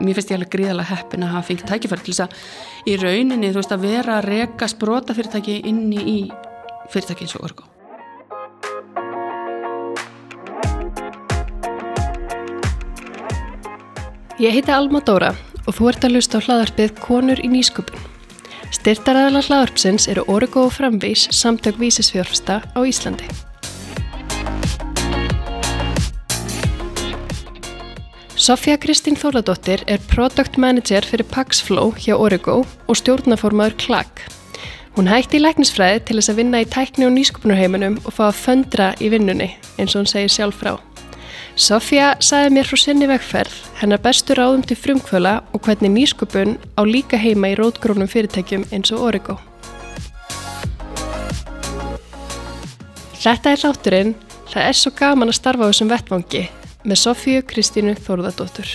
mér finnst ég alveg gríðalega heppin að hafa fengið tækifæri til þess að í rauninni þú veist að vera að reka sprota fyrirtæki inni í fyrirtæki eins og orgu. Ég heiti Alma Dóra og þú ert að lusta á hlaðarpið Konur í nýsköpun. Styrtaræðala hlaðarpsins eru Origo og Framvís samtök vísisfjórfsta á Íslandi. Sofja Kristín Þóladóttir er Product Manager fyrir Paxflow hjá Origo og stjórnaformaður Klag. Hún hætti í læknisfræði til þess að vinna í tækni og nýsköpunarheiminum og fá að föndra í vinnunni, eins og hún segir sjálf frá. Sofja sagði mér frá sinni vegferð, hennar bestu ráðum til frumkvöla og hvernig nýsköpun á líka heima í rótgrónum fyrirtækjum eins og Origo. Þetta er rátturinn, það er svo gaman að starfa á þessum vettvangi með Sofíu Kristínu Þórðardóttur.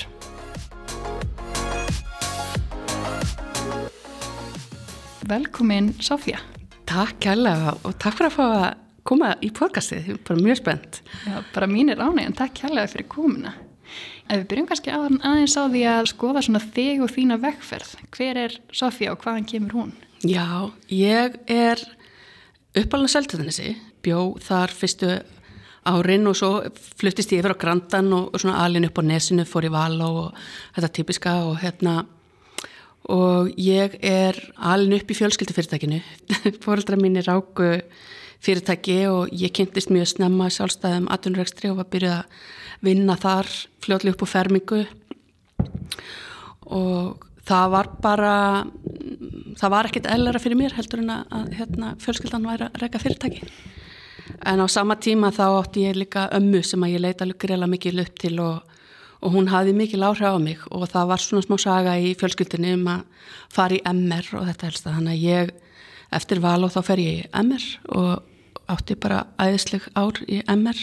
Velkomin Sofía. Takk kærlega og takk fyrir að fá að koma í podcastið, ég er bara mjög spennt. Já, bara mín er ánæg en takk kærlega fyrir komuna. Ef við byrjum kannski aðeins á því að skoða svona þig og þína vegferð. Hver er Sofía og hvaðan kemur hún? Já, ég er uppalina seltöðanissi, bjó þar fyrstu árin og svo fluttist ég yfir á Grandan og, og svona alin upp á nesinu, fór í Való og þetta typiska og hérna og ég er alin upp í fjölskyldufyrirtækinu. Fóröldra mín er águ fyrirtæki og ég kynntist mjög snemma sjálfstæðum aðunregstri og var byrjuð að vinna þar fljóðlega upp á fermingu. Og það var bara það var ekkit ellera fyrir mér heldur en að hérna, fjölskyldan væri að reyka fyrirtæki en á sama tíma þá átti ég líka ömmu sem að ég leita greiðlega mikið upp til og, og hún hafði mikið láhrá á mig. Og það var svona smá saga í fjölskyldinni um að fara í MR og þetta helst. Þannig að ég eftir val og þá fer ég í MR og átti bara æðisleg ár í MR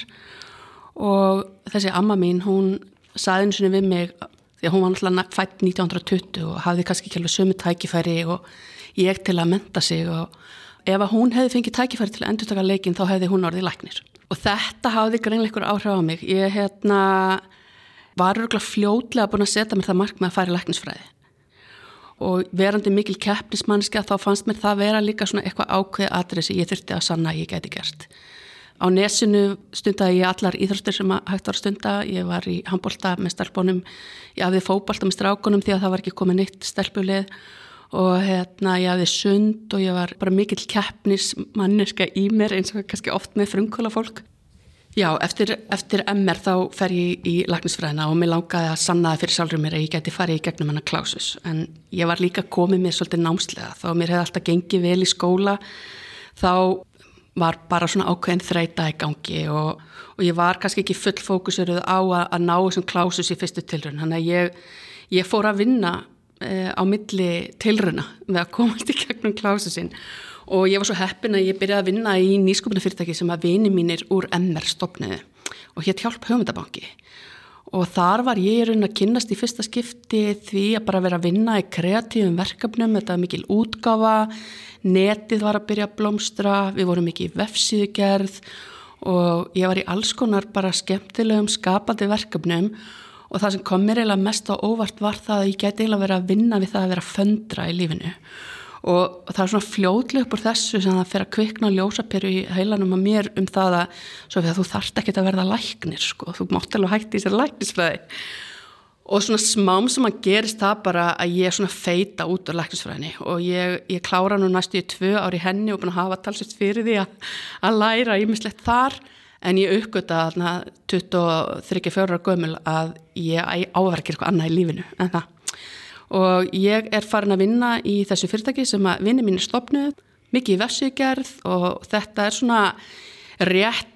og þessi amma mín hún saði eins og við mig því að hún var náttúrulega fætt 1920 og hafði kannski ekki alveg sömu tækifæri og ég til að menta sig og ef að hún hefði fengið tækifæri til að endur taka leikin þá hefði hún orðið læknir. Og þetta hafði greinleikur áhrif á mig. Ég hérna var örgulega fljótlega búin að setja mér það mark með að fara í læknisfræði. Og verandi mikil keppnismannski þá fannst mér það vera líka svona eitthvað ákveð aðrið sem ég þurfti að sanna að ég geti gert. Á nesinu stundaði ég allar íþróttir sem hægt var að stunda. Ég var í handbólta með stelpunum. Ég hafði fókbólta með strákunum því að það var ekki komið nýtt stelpulið og hérna ég hafði sund og ég var bara mikill keppnismanniska í mér eins og kannski oft með frumkóla fólk. Já, eftir, eftir MR þá fer ég í lagnisfræðina og mér langaði að sannaði fyrir sjálfur mér að ég geti farið í gegnum hana klásus en ég var líka komið mér svolítið námslega þá mér hefði alltaf gengið vel í skóla þá var bara svona ákveðin þreita í gangi og, og ég var kannski ekki full fókusuruð á að, að ná þessum klásus í fyrstu tilrun, þannig að ég, ég fór að vinna á milli tilruna með að komast í gegnum klásu sinn. Og ég var svo heppin að ég byrjaði að vinna í nýsköpunafyrirtæki sem að vini mínir úr MR stopniði og hétt hjálp höfundabanki. Og þar var ég raun að kynast í fyrsta skipti því að bara vera að vinna í kreatífum verkefnum, þetta var mikil útgáfa, netið var að byrja að blómstra, við vorum mikið í vefsíðugerð og ég var í alls konar bara skemmtilegum skapandi verkefnum og það sem kom mér eiginlega mest á óvart var það að ég geti eiginlega verið að vinna við það að vera föndra í lífinu. Og það er svona fljóðlega upp úr þessu sem það fer að kvikna ljósapyrju í heilanum að mér um það að, að þú þarft ekki að verða læknir sko, þú mátt alveg hætti í sér læknisfræði. Og svona smám sem að gerist það bara að ég svona feita út á læknisfræðinni. Og ég, ég klára nú næstu í tvö ári henni og búin að hafa talsist fyrir því að, að læra ímislegt þar en ég uppgötta þarna 23-24 gömul að ég áverkir eitthvað annað í lífinu en það. Og ég er farin að vinna í þessu fyrirtæki sem að vinni mín er stopnuð mikið í vefsígerð og þetta er svona rétt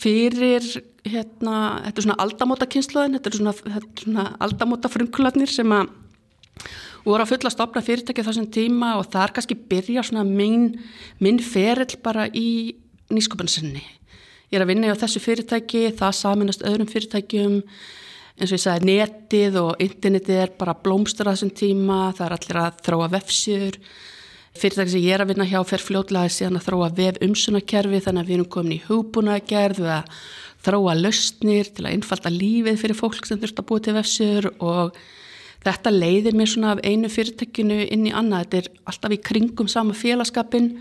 fyrir hérna, þetta er svona aldamóta kynsluðin, þetta er svona, svona aldamóta frumkulatnir sem að voru að fulla stopna fyrirtæki þessum tíma og það er kannski byrja svona minn, minn ferill bara í nýsköpunsinni ég er að vinna á þessu fyrirtæki, það saminast öðrum fyrirtækjum, eins og ég sagði netið og internetið er bara blómstur að þessum tíma, það er allir að þróa vefsjur, fyrirtæki sem ég er að vinna hjá fer fljóðlega síðan að þróa vef umsunakerfi þannig að við erum komin í hugbúnagerð við að þróa lausnir til að innfalda lífið fyrir fólk sem þurft að búa til vefsjur og þetta leiðir mér svona af einu fyrirtækinu inn í annað, þetta er alltaf í kringum sama félagskapin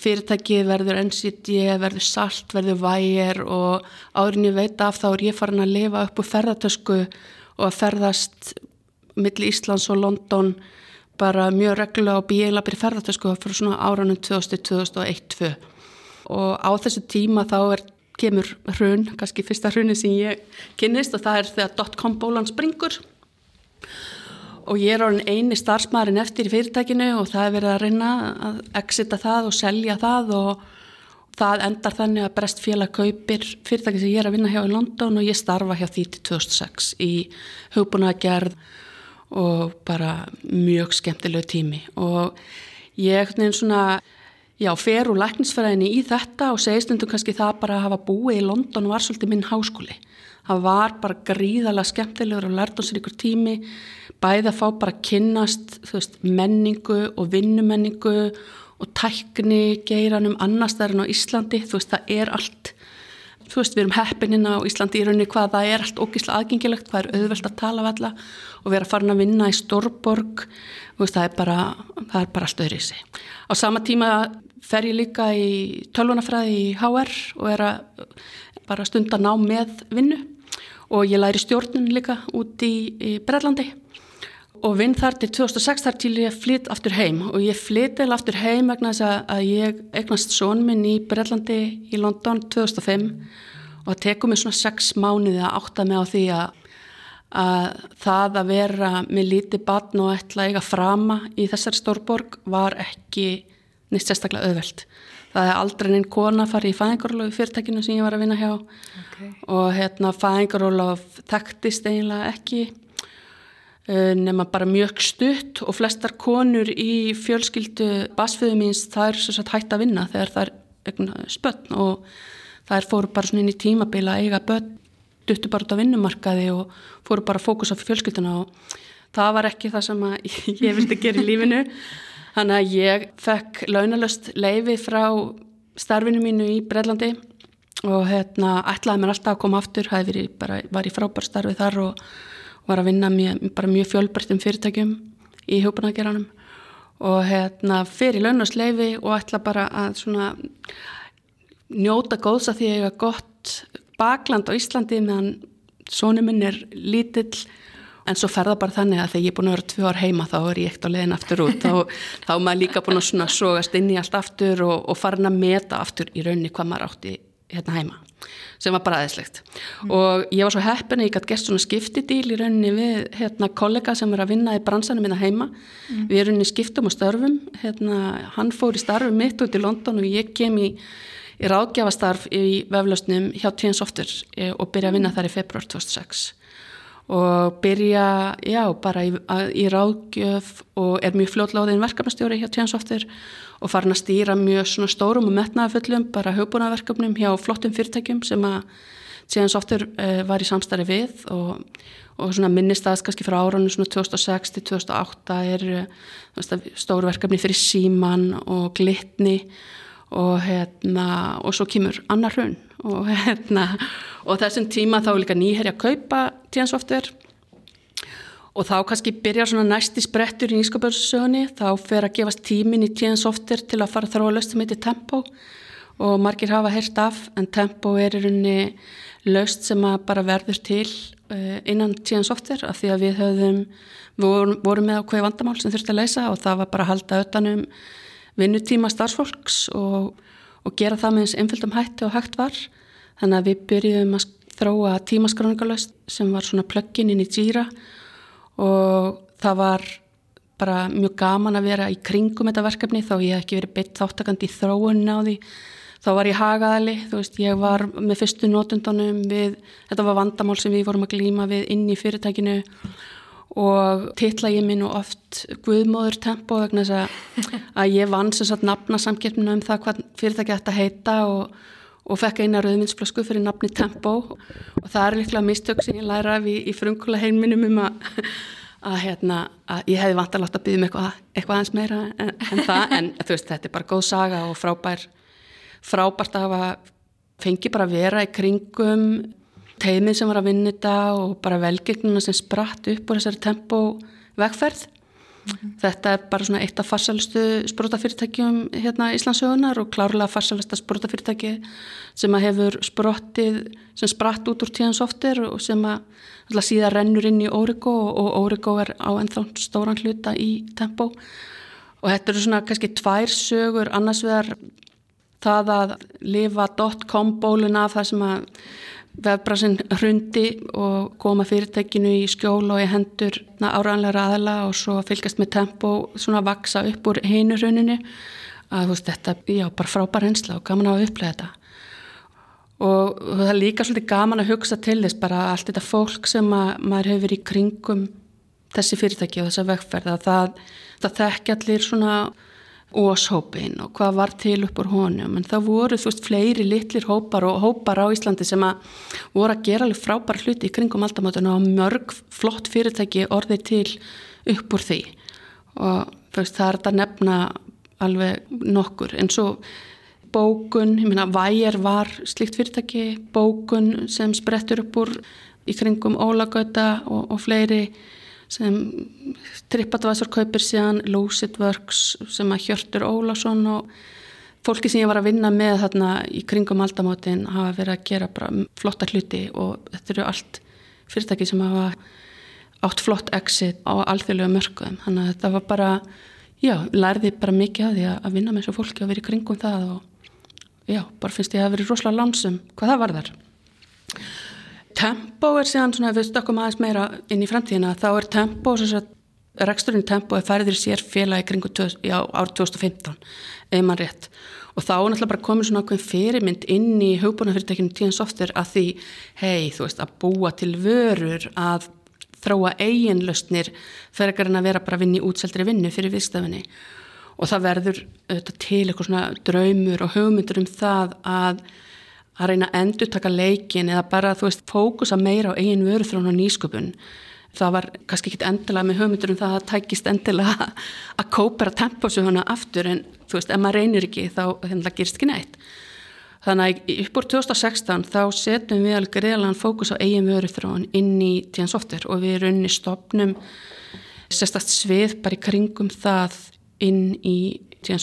fyrirtæki verður NCT, verður salt, verður vægir og árin ég veit af þá er ég farin að lifa upp úr ferðartösku og að ferðast millir Íslands og London bara mjög reglulega og bíla byrja ferðartösku fyrir svona áranum 2000-2001 og á þessu tíma þá er, kemur hrun, kannski fyrsta hruni sem ég kynist og það er þegar dotcom bólan springur. og ég er orðin eini starfsmæðurinn eftir í fyrirtækinu og það er verið að reyna að exita það og selja það og það endar þannig að Brest félag kaupir fyrirtæki sem ég er að vinna hjá í London og ég starfa hjá því til 2006 í hugbúnagerð og bara mjög skemmtilegu tími. Og ég er svona já, fer úr læknisfæðinni í þetta og segistundum kannski það bara að hafa búið í London var svolítið minn háskóli það var bara gríðalega skemmtilegur og lært á sér ykkur tími. Bæði að fá bara að kynnast veist, menningu og vinnumenningu og tækni geiranum annars þar en á Íslandi, þú veist það er allt, þú veist við erum heppinina á Íslandi í rauninni hvað það er allt ógíslega aðgengilegt, hvað er auðvelt að tala af alla og vera farin að vinna í Stórborg, veist, það er bara, bara sig. Á sama tíma fer ég líka í tölvunafræði í HR og er að bara stunda ná með vinnu og ég læri stjórnun líka út í, Brellandi og vinn þar til 2006 þar til ég flytt aftur heim. Og ég flytt eða aftur heim vegna þess að ég eignast sónminn í Brellandi í London 2005 og það tekum mig svona 6 mánuði að átta mig á því að, að það að vera með lítið batn og ætla eiga frama í þessari stórborg var ekki nýtt sérstaklega auðvelt. Það er aldrei einn kona farið í fæðingarólofi fyrirtækinu sem ég var að vinna hjá. Okay. og hérna fæðingarólof þekktist eiginlega ekki Eh, nema bara mjög stutt. Og flestar konur í fjölskyldu basfiðu míns það er svo að hætta að vinna þegar það er spötn og það er fóru bara svona inn í tímabila eiga börn, duttu bara út á vinnumarkaði og fóru bara fókus á fjölskylduna. Og það var ekki það sem ég vildi gera í lífinu þannig að ég fekk launalöst leifi frá starfinu mínu í Breitlandi og hérna ætlaði mér alltaf að koma aftur, bara, var í frábær starfi þar og var að vinna mjög, mjög fjölbærtum fyrirtækjum í hjópanaggeranum og hérna fyrir launasleifi og ætla bara að svona njóta góðs að því að ég hafa gott bakland á Íslandi meðan sónum minn er lítill en svo ferða bara þannig að þegar ég er búin að vera tvö ár heima þá er ég ekkert á leiðin aftur út. Þá, þá er maður líka búin að svona sógast inn í allt aftur og, og farin að meta aftur í raunni hvað maður átti hérna heima sem var bara aðeinslegt mm. og ég var svo heppin að ég gæti gert svona skiptidíl í rauninni við hérna, kollega sem er að vinna í bransanum minna heima. Mm. við erum í skiptum og störfum. Hérna, hann fór í starfi mitt út í London og ég kem í, í ráðgjafastarf í veflausnum hjá TN Software eh, og byrja að vinna þar í februar 2006 og byrja, já, bara í, í ráðgjöf og er mjög fljóðláðin verkefnastjóri hjá Software og farin að stýra mjög svona stórum og metnaðafullum bara hugbúnaverkefnum hjá flottum fyrirtækjum sem að síðan softur uh, var í samstarfi við og, og svona minnistast kannski frá árunum svona 2006 til 2008 er uh, stóru verkefni fyrir síman og glitni og hérna og svo kemur annar hrun og hérna og þessum tíma þá er líka nýherja að kaupa tíðansoftur og þá kannski byrjar svona næsti sprettur í nýskapörsögunni, þá fer að gefast tímin í tíðan softir til að fara þróa löst sem heitir Tempo. Og margir hafa heyrt af en Tempo er í rauninni löst sem að bara verður til uh, innan tíðan softir af því að við höfðum, við vorum, vorum með á hvað vandamál sem þurfti að leysa og það var bara að halda utanum vinnutíma starfsfólks og, og gera það með eins einföldum hætti og hægt var. Þannig að við byrjuðum að þróa tímaskráningalöst sem var svona plöggin inn í Jira og það var bara mjög gaman að vera í kringum þetta verkefni þá ég hef ekki verið beitt þáttakandi í þróunni á því. Þá var ég hagaðali, þú veist, ég var með fyrstu nótundunum við, þetta var vandamál sem við vorum að glýma við inn í fyrirtækinu. og titla ég minn og oft Guðmóður Tempo vegna þess að, að ég vann sem sagt nafna samkipnum um það hvað fyrirtæki ætti að heita og, og fekk eina rauðvinnsflösku fyrir nafni Tempo. Og það er líklega mistök sem ég læra af í, í frungula heilminum um að, að, hérna, að ég hefði vant að láta byggja um eitthvað, eitthvað eins meira en, en það, en þú veist þetta er bara góð saga og frábær frábært að hafa fengi bara að vera í kringum teimið sem var að vinna þetta og bara velgegnuna sem spratt upp á þessari tempo vegferð Mm. Þetta er bara svona eitt af farsalistu sprótafyrirtækjum hérna Íslandsögunar og klárlega farsalista sprótafyrirtæki sem að hefur sprottið, sem spratt út úr tíðan softir og sem að síðan rennur inn í Origo og Origo er á ennþá stóran hluta í tempo og þetta eru svona kannski tvær sögur annars vegar það að lifa .com bólun af það sem að vefbrasinn hrundi og koma fyrirtekinu í skjól og í hendur áraðanlega aðala og svo fylgast með tempo svona að vaksa upp úr heinu hruninu. Að veist, þetta, já, bara frábær hensla og gaman að upplega þetta. Og það er líka svolítið gaman að hugsa til þess bara allt þetta fólk sem að, maður hefur í kringum þessi fyrirtæki og þessa vegferð að það, það þekki allir svona óshópin og hvað var til upp úr honum. En það voru þú veist fleiri litlir hópar og hópar á Íslandi sem að voru að gera alveg frábær hluti í kringum aldamátuna og mörg flott fyrirtæki orðið til upp úr því. Og veist, það er þetta nefna alveg nokkur. En svo bókun, ég meina Væger var slikt fyrirtæki, bókun sem sprettur upp úr í kringum Ólagöta og, og fleiri sem Tripadvisor kaupir síðan Lucid Works sem að Hjörtur Ólason og fólki sem ég var að vinna með þarna í kringum aldamótin hafa verið að gera bara flotta hluti og þetta eru allt fyrirtæki sem hafa átt flott exit á alþjóðlega mörgum þannig að þetta var bara já, lærði bara mikið að því að vinna með þessu fólki og verið í kringum það og já, bara finnst ég að verið rosalega lansum hvað það var þar Tempo er síðan svona, við stökkum aðeins meira inn í framtíðina, þá er tempo reksturinn tempo er færðir sér félagi kringu árið 2015 ef mann rétt. Og þá er náttúrulega bara komin svona okkur fyrirmynd inn í hugbúnafyrirtekinu tíðan softur að því, hei, þú veist, að búa til vörur, að þróa eiginlöstnir fyrir ekki að vera bara vinn í útseldri vinnu fyrir viðstafinni og það verður til eitthvað svona draumur og hugmyndur um það að að reyna að endur taka leikin eða bara þú veist fókusa meira á eigin vöruþrón og nýsköpun. Það var kannski ekki endilega með höfmyndur um það að tækist endilega að kópera tempósuguna aftur en þú veist ef maður reynir ekki þá það gerist ekki neitt. Þannig að upp úr 2016 þá setjum við alveg reyðalega fókus á eigin vöruþrón inn í tíðan software og við erum inn í stopnum sérstast svið bara í kringum það inn í Eh,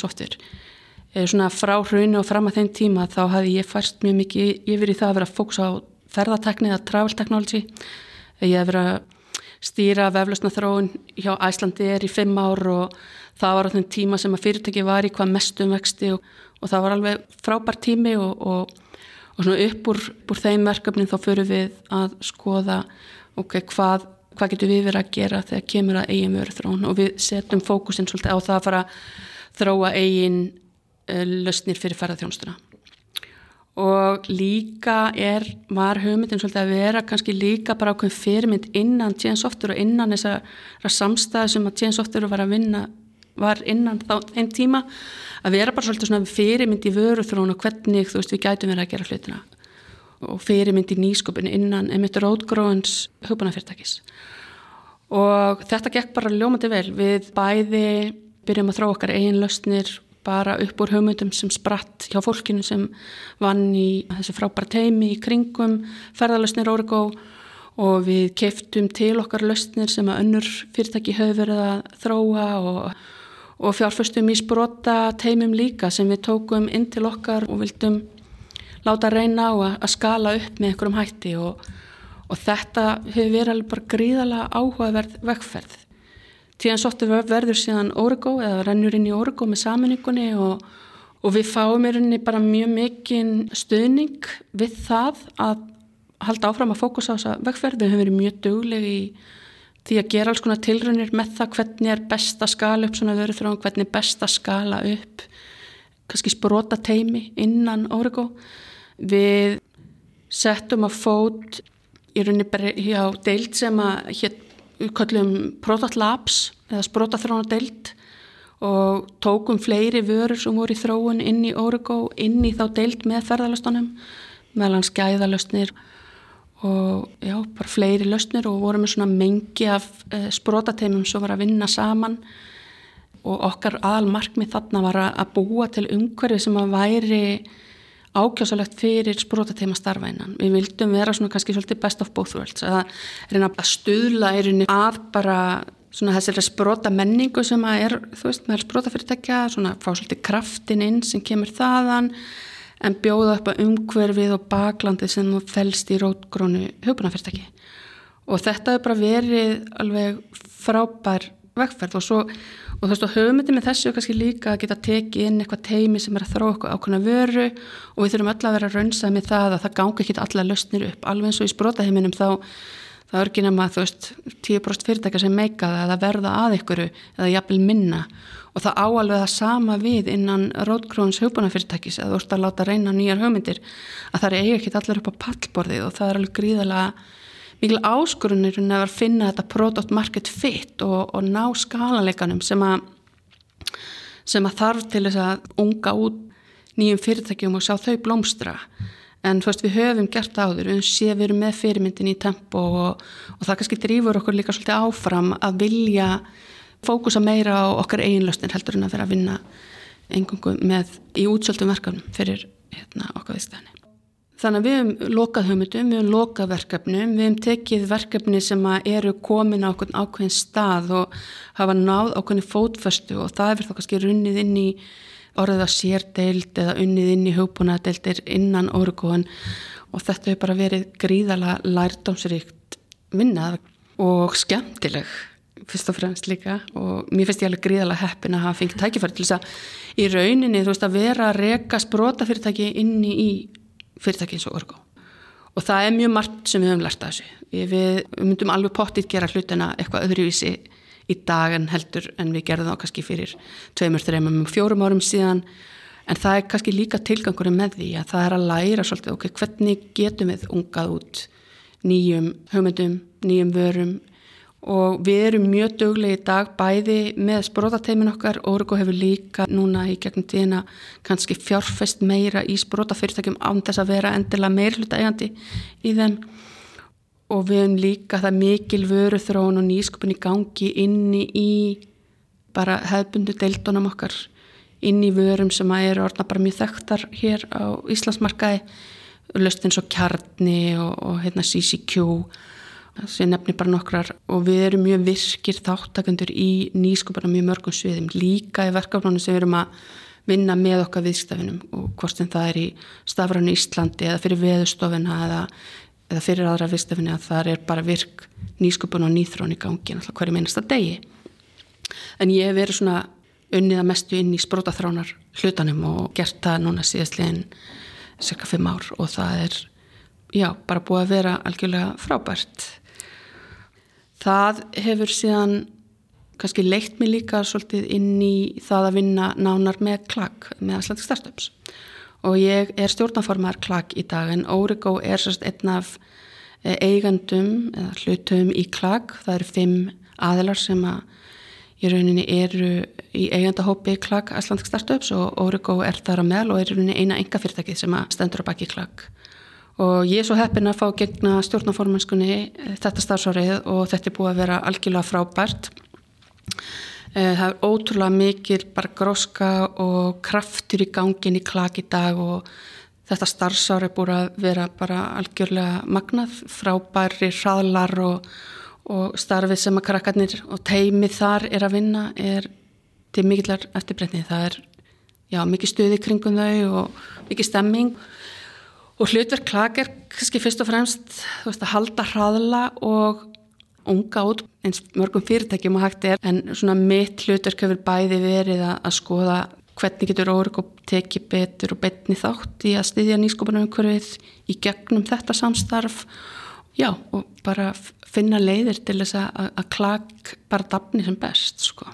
svona frá hraunu og fram að þeim tíma þá hafði ég færst mjög mikið yfir í það að vera fókus á ferðartekni eða travel technology. Ég hef verið að stýra veflusna þróun hjá Æslandi er í fimm ár og það var á þenn tíma sem að fyrirtæki var í hvað mestum vexti og, og það var alveg frábær tími og, og, og svona upp úr, úr þeim verkefnin þá fyrir við að skoða ok, hvað, hvað getur við verið að gera þegar kemur að eigin vöru þróun og við setjum fókusin svolítið á það að fara að þróa eigin Eh, lausnir fyrir ferðarþjónstuna og líka er, var hugmyndin svolítið að vera kannski líka bara ákveðin fyrirmynd innan TN Software og innan þessar samstæði sem að TN Software var að vinna var innan þá einn tíma að vera bara svolítið svona fyrirmynd í vöru þróun og hvernig þú veist við gætum verið að gera hlutina. Og fyrirmynd í nýsköpun innan emitt rótgróðans hugbúnafyrirtækis og þetta gekk bara ljómandi vel. Við bæði byrjum að þrá okkar eigin lausnir bara upp úr hugmyndum sem spratt hjá fólkinu sem vann í þessu frábæra teimi í kringum ferðarlösnir Origo og við keftum til okkar lösnir sem að önnur fyrirtæki höfðu verið að þróa og, og fjárföstum í sprota teimum líka sem við tókum inn til okkar og vildum láta reyna að, að skala upp með einhverjum hætti og, og þetta hefur verið alveg bara gríðala áhugaverð vegferð tíðan sóttu verður síðan Origo eða rennur inn í Origo með saminningunni og, og við fáum í rauninni bara mjög mikinn stöðning við það að halda áfram að fókusa á þessa vegferð. Við höfum verið mjög dögleg í því að gera alls konar tilraunir með það hvernig er best að skala upp svona vöru þrjá, hvernig er best að skala upp kannski sprota teimi innan Origo. Við settum að fót í rauninni bara hjá deilt sem að hér við kallum Product Labs eða sprótaþróna deilt og tókum fleiri vörur sem voru í þróun inn í Origo, inn í þá deilt með ferðalastunum, meðlan skæðalöstnir og já, bara fleiri löstnir og vorum með svona mengi af uh, sprótateimum sem var að vinna saman. Og okkar aðalmarkmið þarna var að búa til umhverfi sem að væri ákjásalegt fyrir sprótateima starfa innan. Við vildum vera svona kannski svolítið best of both worlds að reyna að stuðla erinu að bara svona þessari sprota menningu sem að er, þú veist, með sprótafyrirtækja, svona fá svolítið kraftin inn sem kemur þaðan en bjóða upp að umhverfið og baklandið sem þú fælst í rótgrónu hugbúnafyrirtæki. Og þetta hefur bara verið alveg frábær vegferð og svo og þú veist og höfumyndi með þessu kannski líka að geta tekið inn eitthvað teimi sem er að þróa okkur ákveðna vöru og við þurfum öll að vera raunsað með það að það gangi ekki allar lausnir upp. Alveg eins og í sprótaheiminum þá það er ekki nema þú veist 10% fyrirtækja sem meika það að verða að ykkuru eða jafnvel minna. Og það áalveg það sama við innan rótgróðins hugbúnafyrirtækis að þú ert að láta reyna nýjar höfmyndir að það er eiga ekki allar upp á pallborðið og það er alveg gríðalega mikil áskurunir að finna þetta product market fit og, og ná skalaleikanum sem að sem að þarf til þess að unga út nýjum fyrirtækjum og sjá þau blómstra. En þú veist við höfum gert áður við séum við erum með fyrirmyndin í tempo og, og það kannski drýfur okkur líka svolítið áfram að vilja fókusa meira á okkar eiginlöstin heldur en að vera að vinna engungu með í útsöldum verkefnum fyrir hérna, okkar viðstæðinni Þannig að við hefum lokað hugmyndum, við hefum lokað verkefnum, við hefum tekið verkefni sem eru komin á okkur ákveðin stað og hafa náð ákveðin fótföstu og það er þá kannski runnið inn í orðið að sérdeild eða unnið inn í hugbúnadeildir innan orguðan og þetta hefur bara verið gríðala lærdámsrikt vinnað og skemmtileg fyrst og fremst líka. Og mér finnst ég alveg gríðala heppin að hafa fengið tækifæri til þess að í rauninni þú veist að vera að reka sprótafyrirtæki inni í fyrirtæki eins og orgo. Og það er mjög margt sem við höfum lært af þessu. Við, myndum alveg pottit gera hlutina eitthvað öðruvísi í dag en heldur en við gerðum þá kannski fyrir tveimur, þreimum, fjórum árum síðan. En það er kannski líka tilgangurinn með því að það er að læra svolítið ok, hvernig getum við ungað út nýjum hugmyndum, nýjum vörum og við erum mjög dögleg í dag bæði með sprótateimin okkar Origo hefur líka núna í gegnum tíðina kannski fjárfest meira í sprótafyrirtækjum án þess að vera endilega meirluta eigandi í þeim. Og við hefum líka það mikil vöru þróun og nýskupin í gangi inni í bara hefbundu deildunum okkar inn í vörum sem að eru orðna bara mjög þekktar hér á Íslandsmarkaði. Löst eins og kjarni og, og hérna CCQ sem nefnir bara nokkrar. Og við erum mjög virkir þáttakandur í nýskupana mjög mörgum sviðum. Líka í verkefnunum sem við erum að vinna með okkar viðstafinum og hvort sem það er í stafranu Íslandi eða fyrir veðustofina eða, eða fyrir aðra viðstafinu að það er bara virk nýskupun og nýþrón í gangi alltaf hverju minnasta degi. En ég hef verið svona unnið að mestu inn í sprótaþránar hlutanum og gert það núna síðastlegin cirka fimm ár. Og það er já, bara búið að vera algjörlega frábært það hefur síðan kannski leitt mig líka svolítið inn í það að vinna nánar með klakk með Atlantic Startups. Og ég er stjórnaformar klakk í dag en Origo er sérst einn af eh, eigandum eða hlutum í klakk, það eru fimm aðilar sem að í rauninni eru í eigandahópi klakk Atlantic Startups og Origo er þar að meðal og er í rauninni eina enga fyrirtæki sem að stendur á baki klakk og ég er svo heppin að fá gegna stjórnaformanskunni eh, þetta starfsárið og þetta er búið að vera algjörlega frábært. Eh, það er ótrúlega mikil bara gróska og kraftur í gangin í klak í dag og þetta starfsár er búið að vera bara algjörlega magnað. Frábæri hraðlar og, og starfið sem að krakkarnir og teimið þar er að vinna er til mikillar eftirbreytni. Það er já, mikið stuði kringum þau og mikið stemming. og hlutverk klag er kannski fyrst og fremst veist, að halda hraðla og unga út eins mörgum fyrirtækjum að hægt er. En svona mitt hlutverk hefur bæði verið að, að skoða hvernig getur org og teki betur og betni þátt í að styðja nýskopunum umhverfið í gegnum þetta samstarf. Já og bara finna leiðir til þess að, að klag bara dafni sem best sko.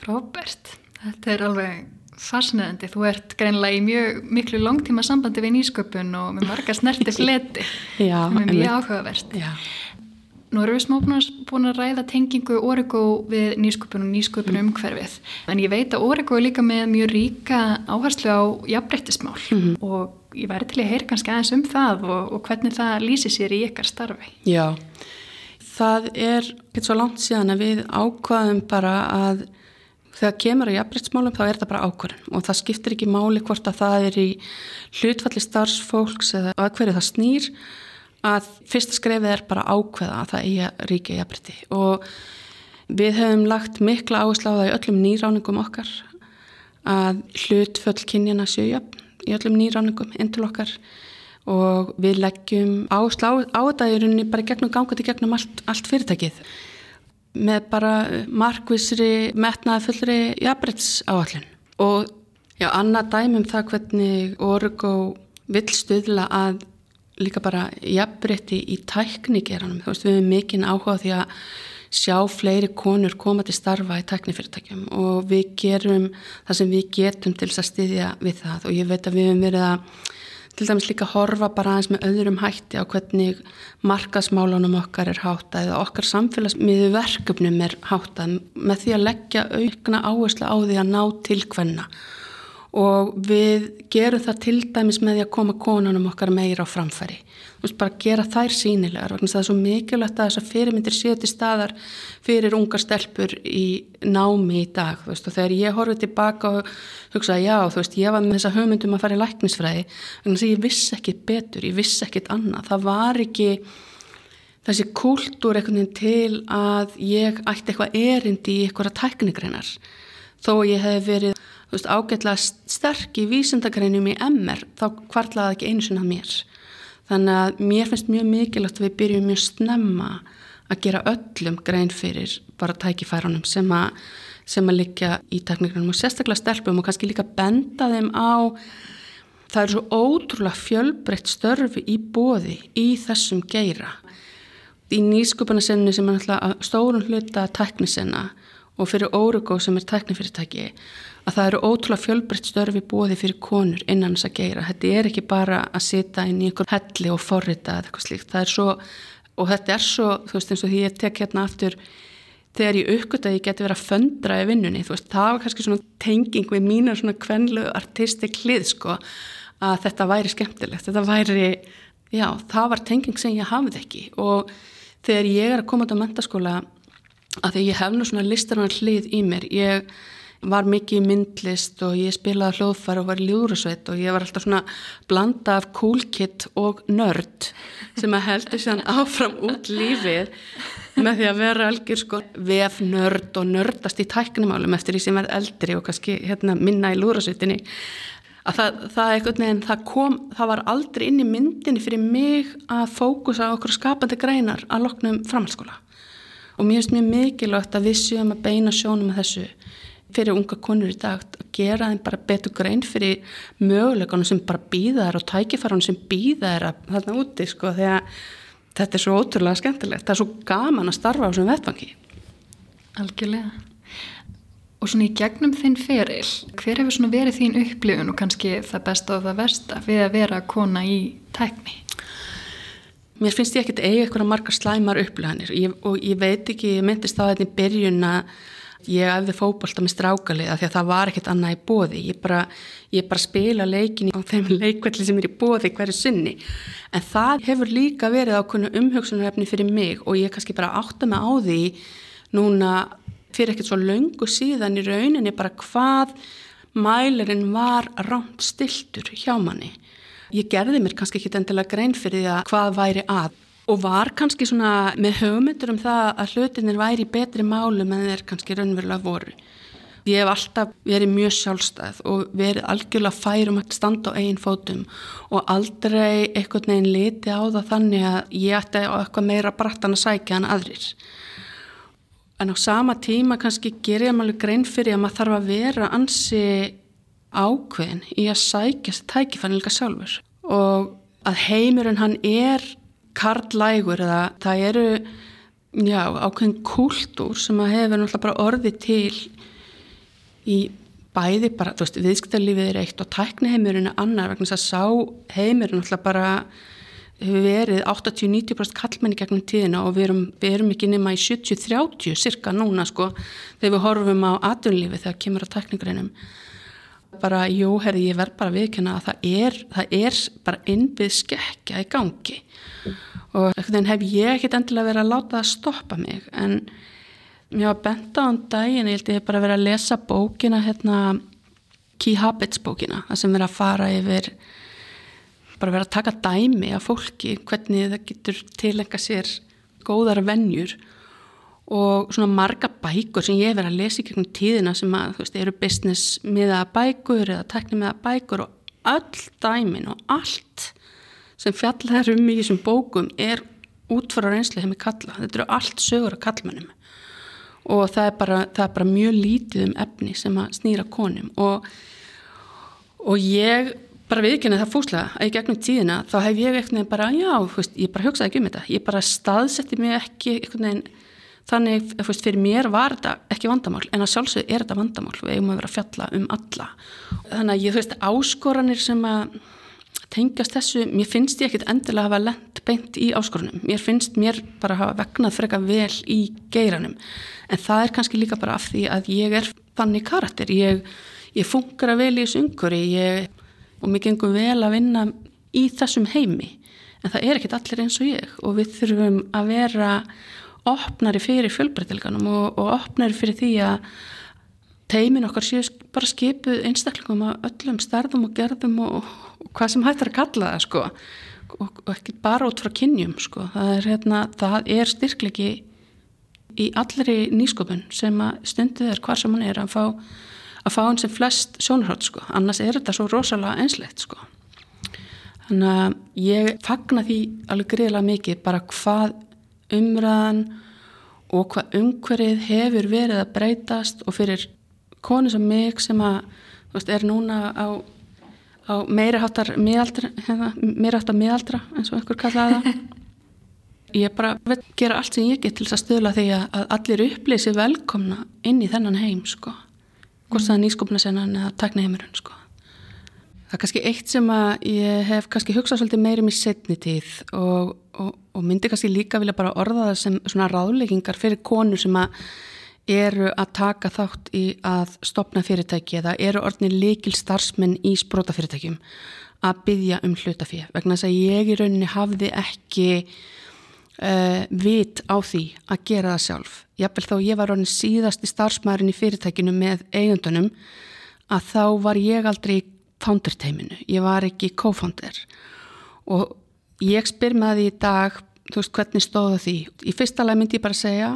Frábært, þetta er alveg fascinandi, þú ert greinlega í mjög miklu langtíma sambandi við nýsköpun og með marga snerti fleti. Sem er mjög áhugavert. Já. Nú erum við smá búin að ræða tengingu Origo við nýsköpun og nýsköpun mm. umhverfið. En ég veit að Origo er líka með mjög ríka áherslu á jafnbreyttismál mm og ég væri til að heyra kannski aðeins um það og, og hvernig það lýsi sér í ykkar starfi. Já, það er ekkert svo langt síðan að við ákvaðum bara að þegar kemur á jafnbryttsmálum þá er það bara ákvörðin og það skiptir ekki máli hvort að það er í hlutfalli starfsfólks eða að hverju það snýr að fyrsta skrefið er bara ákveða að það eigi ríkja jafnbrytti og við hefum lagt mikla áherslu á það í öllum nýráningum okkar að hlutföll kynjana sjöjöfn í öllum nýráningum inn til okkar. Og við leggjum áherslu á, á þetta í rauninni bara gegnum gangandi gegnum allt, allt fyrirtækið með bara markvisri metnaði fullri jafnbrytts áallin og já, annað dæmum það hvernig Origo vill stuðla að líka bara jafnbrytti í tæknigeranum, þú veist við hefum mikinn áhuga því að sjá fleiri konur koma til starfa í tæknifyrirtækjum og við gerum það sem við getum til þess að styðja við það. Og ég veit að við hefum verið að til dæmis líka horfa bara aðeins með öðrum hætti á hvernig markasmálunum okkar er háttað eða okkar samfélagsmiðu verkefnum er háttað með því að leggja aukna áherslu á því að ná til hvenna og við gerum það til dæmis með því að koma konunum okkar meira á framfæri. Bara gera þær sínilegar vegna það er svo mikilvægt að þessar fyrirmyndir séu til staðar fyrir ungar stelpur í námi í dag veist. Og þegar ég horfið tilbaka og hugsaði já þú veist ég var með þessa hugmyndum að fara í læknisfræði þess að ég vissi ekkit betur, ég vissi ekkit annað. Það var ekki þessi kúltúr einhvern veginn til að ég ætti eitthvað erindi í eitthvað tæknigreinar. Þó ég hef verið veist, ágætlega sterk í vísindagreinum í MR þá kvartlaði ekki einu sinna mér. Þannig að mér finnst mjög mikilvægt að við byrjum mjög snemma að gera öllum grein fyrir bara tækifærunum sem að, sem að liggja í teknikrunum og sérstaklega stelpum og kannski líka benda þeim á það eru svo ótrúlega fjölbreytt störfi í bóði í þessum geira. Í nýsköpunarsennu sem er alltaf stórun hluta teknisenna og fyrir Órugo sem er teknifyrirtæki að það eru ótrúlega fjölbreytt störfi bóði fyrir konur innan þess að geyra. Þetta er ekki bara að sita inn í einhver helli og forrita eða eitthvað slíkt. Það er svo, og þetta er svo, þú veist eins og því ég tek hérna aftur þegar ég uppgötta að ég geti verið að föndra í vinnunni, þú veist, það var kannski svona tenging við mína svona kvenlu artistik hlið, sko, að þetta væri skemmtilegt, þetta væri, já, það var tenging sem ég hafði ekki og þegar ég er að koma á mentaskóla, að því ég hef nú svona listarann hlið í mér, ég var mikið í myndlist og ég spilaði hljóðfæri og var í ljúrusveit og ég var alltaf svona blanda af cool kid og nörd sem að heldur sér áfram út lífið með því að vera algjör sko vef nörd og nördast í tæknumálum eftir því sem verð eldri og kannski hérna, minna í ljúrusveitinni að það, það eitthvað nefn, það kom, það var aldrei inn í myndinni fyrir mig að fókusa okkur skapandi greinar að loknum framhalskóla og mér finnst mjög mikilvægt að við séum að beina sjónum með þessu fyrir unga konur í dag að gera þeim bara betur grein fyrir möguleikunum sem bara býða þær og tækifærunum sem býða þær að þarna úti sko þegar þetta er svo ótrúlega skemmtilegt, það er svo gaman að starfa á þessum vettfangi. Algjörlega. Og svona í gegnum þinn feril, hver hefur svona verið þín upplifun og kannski það besta og það versta við að vera kona í tækni? Mér finnst ég ekkert eiga eitthvað margar slæmar upplifanir og ég veit ekki, ég myndist á þetta í byrjun að ég æfði fókbalta með strákalið af því að það var ekkert annað í bóði ég bara, ég bara spila leikin á þeim leikvelli sem er í bóði hverju sinni. En það hefur líka verið ákveðinu umhugsunarefni fyrir mig og ég kannski bara átta mig á því núna fyrir ekkert svo löngu síðan í rauninni bara hvað mælirinn var rámt stiltur hjá manni. Ég gerði mér kannski ekki endilega grein fyrir því að hvað væri að og var kannski svona með hugmyndur um það að hlutinir væri í betri málum en þeir kannski raunverulega voru. Ég hef alltaf verið mjög sjálfstæð og verið algjörlega færum að standa á eigin fótum og aldrei eitthvað neginn liti á það þannig að ég ætti á eitthvað meira brattan að sækja en aðrir. En á sama tíma kannski ger ég alveg grein fyrir að maður þarf að vera ansi ákveðin í að sækja þessi tækifæni líka sjálfur og að heimurinn hann er karlægur eða það eru já, ákveðin kúltúr sem að hefur náttúrulega bara orðið til í bæði bara, þú veist, viðskiptarlífið er eitt og tækniheimurinn er annar vegna þess að sá heimurinn náttúrulega bara hefur verið 80-90% kallmenni gegnum tíðina og við erum, við erum ekki nema í 70-30 cirka núna sko þegar við horfum á atunlífi þegar kemur á tækningreinum bara, jú, herði, ég verð bara viðkjöna að það er, það er bara innbyggð skekja í gangi. Og ekkert en hef ég ekkert endilega verið að láta það stoppa mig en Mér var bent á hann daginn, ég held ég bara verið að lesa bókina hérna Key Habits bókina, það sem verið að fara yfir bara verið að taka dæmi af fólki, hvernig það getur tilenga sér góðara vennjur og svona marga bækur sem ég hef verið að lesa í gegnum tíðina sem að, þú veist, eru business miða bækur eða tekni miða bækur og öll dæmin og allt sem fjallar um í þessum bókum er útfara reynsli hefði kalla, þetta eru allt sögur að kallmennum og það er, bara, það er bara mjög lítið um efni sem að snýra konum. Og, og ég bara viðkynna það fúslega að í gegnum tíðina þá hef ég eitthvað bara, já, veist, ég bara hugsaði ekki um þetta, ég bara staðsetti mig ekki eitthvað þannig veist, fyrir mér var þetta ekki vandamál en að sjálfsög er þetta vandamál. Við eigum að vera að fjalla um alla. Þannig að ég þú veist áskoranir sem að tengast þessu, mér finnst ég ekkit endilega að hafa lent beint í áskorunum mér finnst mér bara að hafa vegnað freka vel í geiranum. En það er kannski líka bara af því að ég er þannig karakter, ég, ég funkar vel í þessu umhverju og mér gengur vel að vinna í þessum heimi. En það er ekkit allir eins og ég. Og við þurfum að vera opnari fyrir fjölbreytilganum og, og opnari fyrir því að teimin okkar séu bara skipuð einstaklingum að öllum stærðum og gerðum og, og hvað sem hættar að kalla það sko. Og, og ekki bara út frá kynjum sko. Það er, hérna, það er styrklegi í allri nýskopun sem að stundið er hvar sem hann er að fá að fá hann sem flest sjónarhátt sko. Annars er þetta svo rosalega einslegt sko. Þannig að ég fagna því alveg greiðilega mikið bara hvað umræðan og hvað umhverfið hefur verið að breytast og fyrir konu sem mig sem að veist, er núna á, á meiri háttar miðaldra, hérna, meiri háttar miðaldra eins og einhver kallaði það. Ég bara veit gera allt sem ég get til þess að stöðla því að allir upplýsi velkomna inn í þennan heim sko. Hvort það er nýskopna senan eða takna heimurinn sko. Það er kannski eitt sem að ég hef kannski hugsað svolítið meirum í setni tíð og, og, og myndi kannski líka vilja bara orða það sem svona ráðleggingar fyrir konur sem að eru að taka þátt í að stopna fyrirtæki eða eru orðinir líkil starfsmenn í sprótafyrirtækjum að byggja um hlutafið vegna þess að ég í rauninni hafði ekki uh, vit á því að gera það sjálf. Jáfnvel þó ég var orðin síðasti starfsmærin í fyrirtækinu með eigundunum að þá var ég aldrei í founderteiminu, ég var ekki co-founder. Og ég spyr með því í dag, þú veist hvernig stóða því. Í fyrsta lag myndi ég bara segja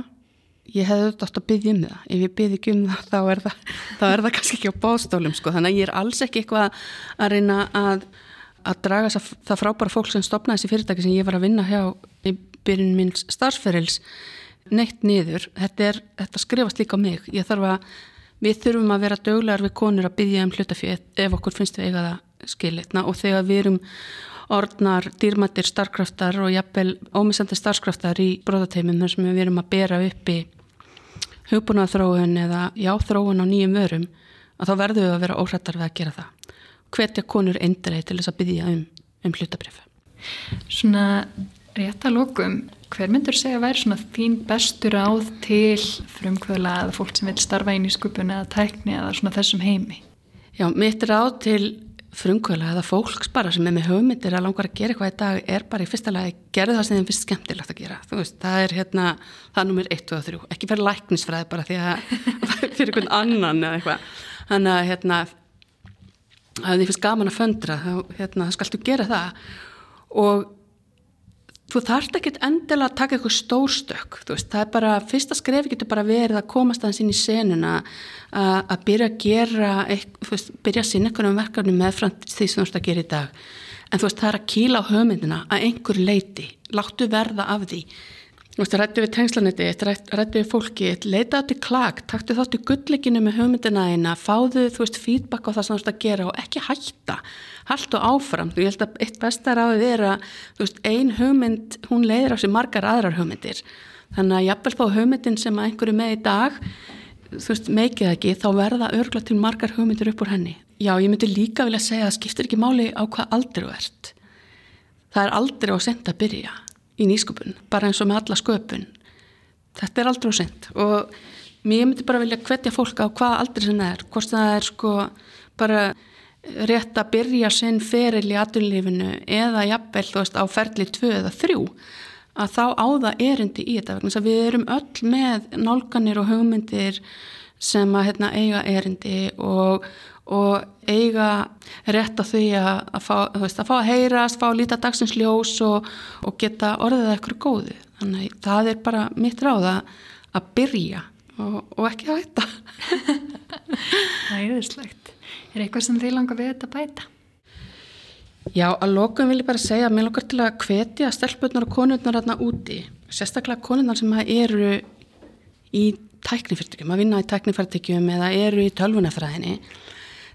ég hefði auðvitað átt að byggja um það ef ég byggði ekki um það þá er það, þá er það kannski ekki á bóðstólum sko. þannig að ég er alls ekki eitthvað að reyna að, að draga það frábæra fólk sem stopnaði þessi fyrirtæki sem ég var að vinna hjá í byrjun minns starfsferils neitt niður þetta, er, þetta skrifast líka á mig að, við þurfum að vera döglegar við konur að byggja um hlutafið ef okkur finnst við eiga það skilitna og þegar við erum orðnar, dýrmættir, starfkraftar og jafnvel ómisandi starfkraftar í brotateimum þar sem við erum að bera upp í hugbúnaðþróun eða jáþróun á nýjum vörum að þá verðum við að vera óhrættar við að gera það. Hvetja konur endrei til þess að byggja um, um hlutabrif. Svona rétt að lókum, hver myndur segja að væri svona þín bestur áð til frumkvöla eða fólk sem vil starfa í skupun eða tækni eða svona þessum heimi? Já, mitt ráð til frumkvöla eða fólks bara sem er með hugmyndir að langar að gera eitthvað í dag er bara í fyrsta lagi gerðu það sem þeim finnst skemmtilegt að gera. Veist, það er hérna, það er nummer 1 og 3 ekki fyrir læknisfræði bara því að fyrir einhvern annan eða eitthvað. Þannig að hérna að þið finnst gaman að föndra þá hérna, skaltu gera það. Og þú þarft ekki endilega að taka eitthvað stórstök veist, það er bara, fyrsta skrefi getur bara verið að komast aðeins inn í senuna að byrja að gera eitthvað, byrja að sinna einhvern verkefni meðfram því sem þú ert að gera í dag. En þú veist það er að kýla á höfmyndina að einhver leiti, láttu verða af því. veist, rættu við tengslanetti rættu við fólki, leita átti klag taktu þáttu gullleikinu með höfmyndina eina fáðu, þú veist, feedback á það sem þú ert að gera og ekki hætta. Haldt og áfram, þú held að eitt besta ráðið er að, veist, ein hugmynd hún leiðir á sig margar aðrar hugmyndir. Þannig að jafnvel þá hugmyndin sem einhverju með í dag þú veist, meikið ekki, þá verða örgla til margar hugmyndir upp úr henni. Já, ég myndi líka vilja segja að skiptir ekki máli á hvað aldrei ert. Það er aldrei á sent að byrja í nýsköpun, bara eins og með alla sköpun. Þetta er aldrei á sent og mér myndi bara vilja hvetja fólk á hvað aldrei sem það er, hvort það er sko bara rétt að byrja sinn feril í aturlífinu eða jafnvel þú veist á ferli 2 eða 3 að þá áða erindi í þetta vegna við erum öll með nálganir og hugmyndir sem að hérna, eiga erindi og, og eiga rétt á því að, að, fá, veist, að fá að heyrast, fá að líta dagsins ljós og, og geta orðið eitthvað góðu. Þannig það er bara mitt ráð að, byrja og, og ekki að hætta. Það er yfirslegt. Er eitthvað sem þið langar við þetta bæta? Já, að lokum vil ég bara segja að mér langar til að hvetja stelpunar og konurnar hérna úti, sérstaklega konurnar sem eru í tæknifyrirtækjum, að vinna í tæknifyrirtækjum eða eru í tölvunafræðinni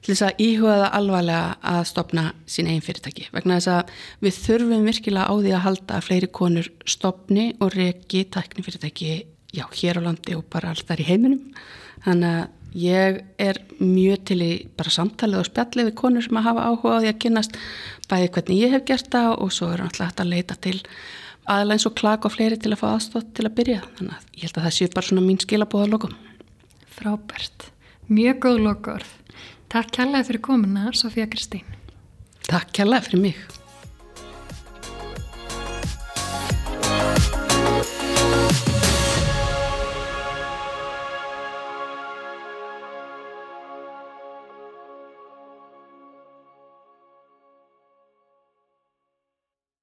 til þess að íhuga það alvarlega að stopna sín einn fyrirtæki. Vegna þess að við þurfum virkilega á því að halda að fleiri konur stopni og reki tæknifyrirtæki já, hér á landi og bara allt þar í heiminum. Þannig að Ég er mjög til í bara samtalið og spjallið við konur sem að hafa áhuga á því að kynast bæði hvernig ég hef gert það og svo er náttúrulega hægt að leita til aðlæns og klaka og fleiri til að fá aðstótt til að byrja. Þannig að ég held að það sé bara svona mín skilabóða lokum. Frábært. Mjög góð lokur. Takk kærlega fyrir komuna, Sofía Kristín. Takk kærlega fyrir mig.